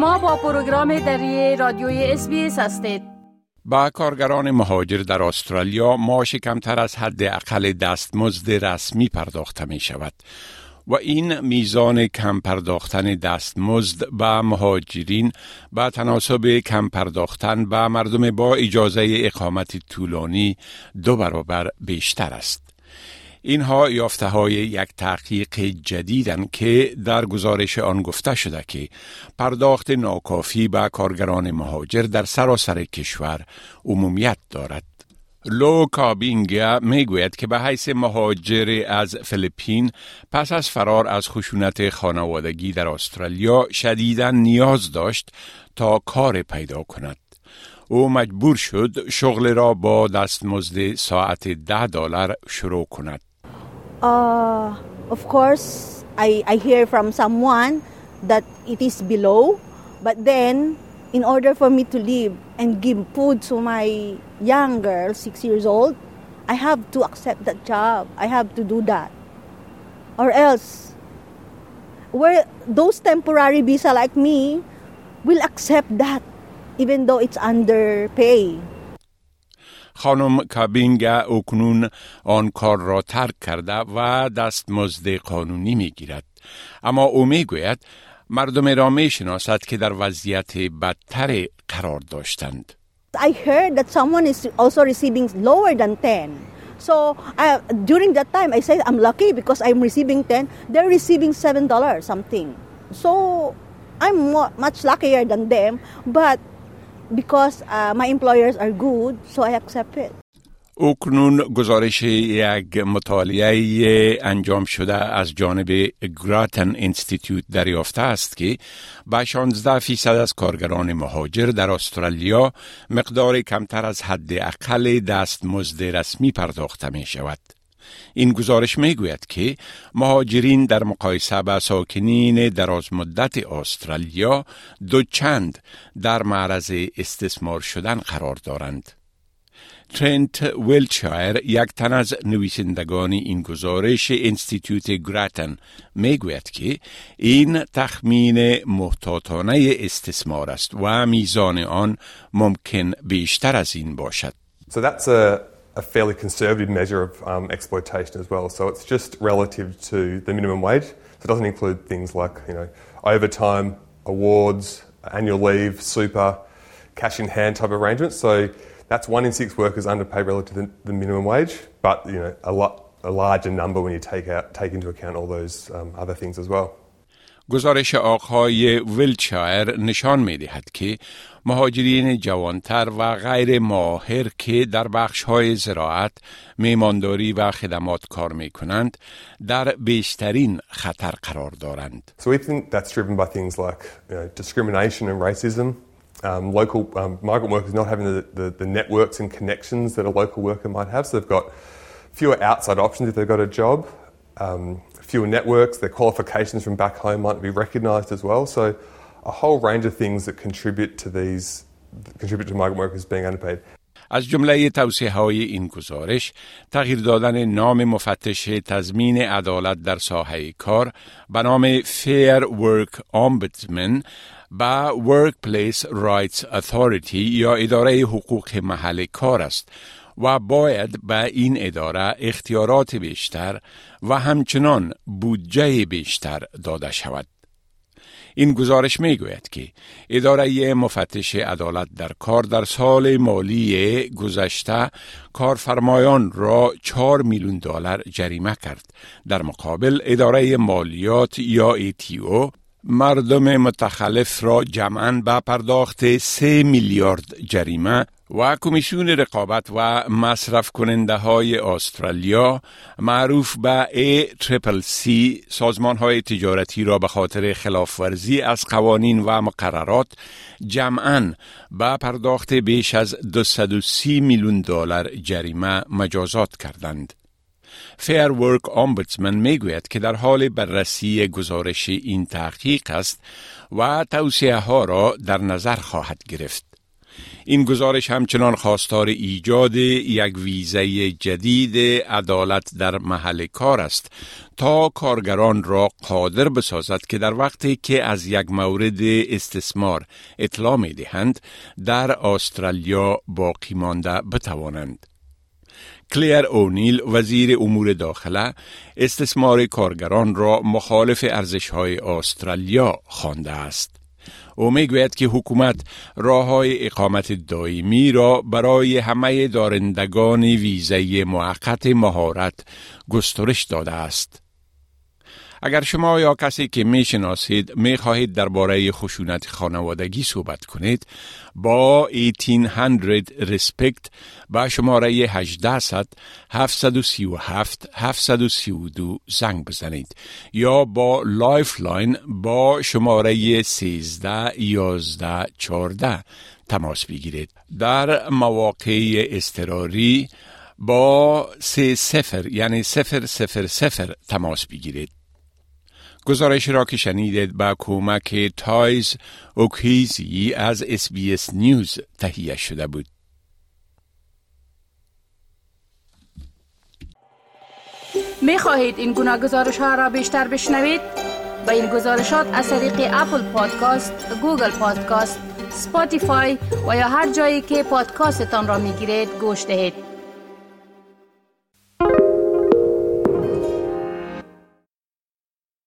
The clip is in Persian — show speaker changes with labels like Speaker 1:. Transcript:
Speaker 1: شما با پروگرام دری رادیوی اس هستید
Speaker 2: با کارگران مهاجر در استرالیا معاش کمتر از حد اقل دستمزد رسمی پرداخته می شود و این میزان کم پرداختن دستمزد به مهاجرین به تناسب کم پرداختن به مردم با اجازه اقامت طولانی دو برابر بیشتر است. اینها یافته های یک تحقیق جدیدند که در گزارش آن گفته شده که پرداخت ناکافی به کارگران مهاجر در سراسر کشور عمومیت دارد. لو کابینگا می‌گوید که به حیث مهاجر از فیلیپین پس از فرار از خشونت خانوادگی در استرالیا شدیدا نیاز داشت تا کار پیدا کند. او مجبور شد شغل را با دستمزد ساعت ده دلار شروع کند.
Speaker 3: Uh, of course, I, I hear from someone that it is below, but then in order for me to live and give food to my young girl, six years old, I have to accept that job. I have to do that. Or else, where those temporary visa like me will accept that, even though it's underpay.
Speaker 2: خانم کابینگ اکنون آن کار را ترک کرده و دستمزد قانونی می گیرد. اما او می گوید مردم را می شناسد که در وضعیت بدتر قرار داشتند.
Speaker 3: I heard that someone is also receiving lower than 10. So I, during that time, I said I'm lucky because I'm receiving 10. They're receiving seven dollars something. So I'm much luckier than them. But because uh, my employers are good, so I accept it.
Speaker 2: اکنون گزارش یک مطالعه انجام شده از جانب گراتن انستیتیوت دریافته است که به 16 فیصد از کارگران مهاجر در استرالیا مقدار کمتر از حد اقل دستمزد رسمی پرداخته می شود. این گزارش می گوید که مهاجرین در مقایسه با ساکنین دراز مدت استرالیا دو چند در معرض استثمار شدن قرار دارند. ترنت ویلچایر یک تن از نویسندگان این گزارش انستیتوت گراتن می‌گوید که این تخمین محتاطانه استثمار است و میزان آن ممکن بیشتر از این باشد.
Speaker 4: So that's a, a fairly conservative measure of um, exploitation as well. So it's just relative to the minimum wage. So it doesn't include things like you know overtime, awards, annual leave, super, cash in hand type arrangements. So that's one in six workers underpaid relative to the minimum wage, but you know a lot a larger number when you take out take into account all those um, other things as well.
Speaker 2: گزارش آقای ویلچایر نشان می دهد که مهاجرین جوانتر و غیر ماهر که در بخش های زراعت، میمانداری و خدمات کار می کنند در بیشترین خطر قرار دارند.
Speaker 4: So um, um. Um, fewer networks, their qualifications from back home might be recognised as well. So a whole range of things that contribute to these contribute to migrant workers being underpaid.
Speaker 2: از جمله توصیه های این گزارش تغییر دادن نام مفتش تضمین عدالت در ساحه کار به نام Fair Work Ombudsman به Workplace Rights Authority یا اداره حقوق محل کار است و باید به این اداره اختیارات بیشتر و همچنان بودجه بیشتر داده شود. این گزارش می گوید که اداره مفتش عدالت در کار در سال مالی گذشته کارفرمایان را 4 میلیون دلار جریمه کرد در مقابل اداره مالیات یا ایتیو مردم متخلف را جمعا به پرداخت 3 میلیارد جریمه و کمیسیون رقابت و مصرف کننده های استرالیا معروف به سی سازمان های تجارتی را به خاطر خلافورزی از قوانین و مقررات جمعا به پرداخت بیش از 230 میلیون دلار جریمه مجازات کردند. فیر ورک آمبودسمن می‌گوید که در حال بررسی گزارش این تحقیق است و توصیه ها را در نظر خواهد گرفت. این گزارش همچنان خواستار ایجاد یک ویزه جدید عدالت در محل کار است تا کارگران را قادر بسازد که در وقتی که از یک مورد استثمار اطلاع می دهند در استرالیا باقی مانده بتوانند. کلیر اونیل وزیر امور داخله استثمار کارگران را مخالف ارزش های استرالیا خوانده است. او می‌گوید که حکومت راه های اقامت دائمی را برای همه دارندگان ویزه موقت مهارت گسترش داده است. اگر شما یا کسی که می شناسید می خواهید درباره خشونت خانوادگی صحبت کنید با 1800 RESPECT با شماره 1800 737 732 زنگ بزنید. یا با Lifeline با شماره 13 11 14 تماس بگیرید. در مواقع اضطراری با سه صفر یعنی صفر صفر صفر تماس بگیرید. گزارش را که شنیدید با کمک تایز اوکیزی از SBS News تهیه شده بود.
Speaker 1: می خواهید این گونه گزارش ها را بیشتر بشنوید؟ به این گزارشات از طریق Apple Podcast، Google Podcast، Spotify و یا هر جایی که پادکاستتان را می گیرید گوش دهید.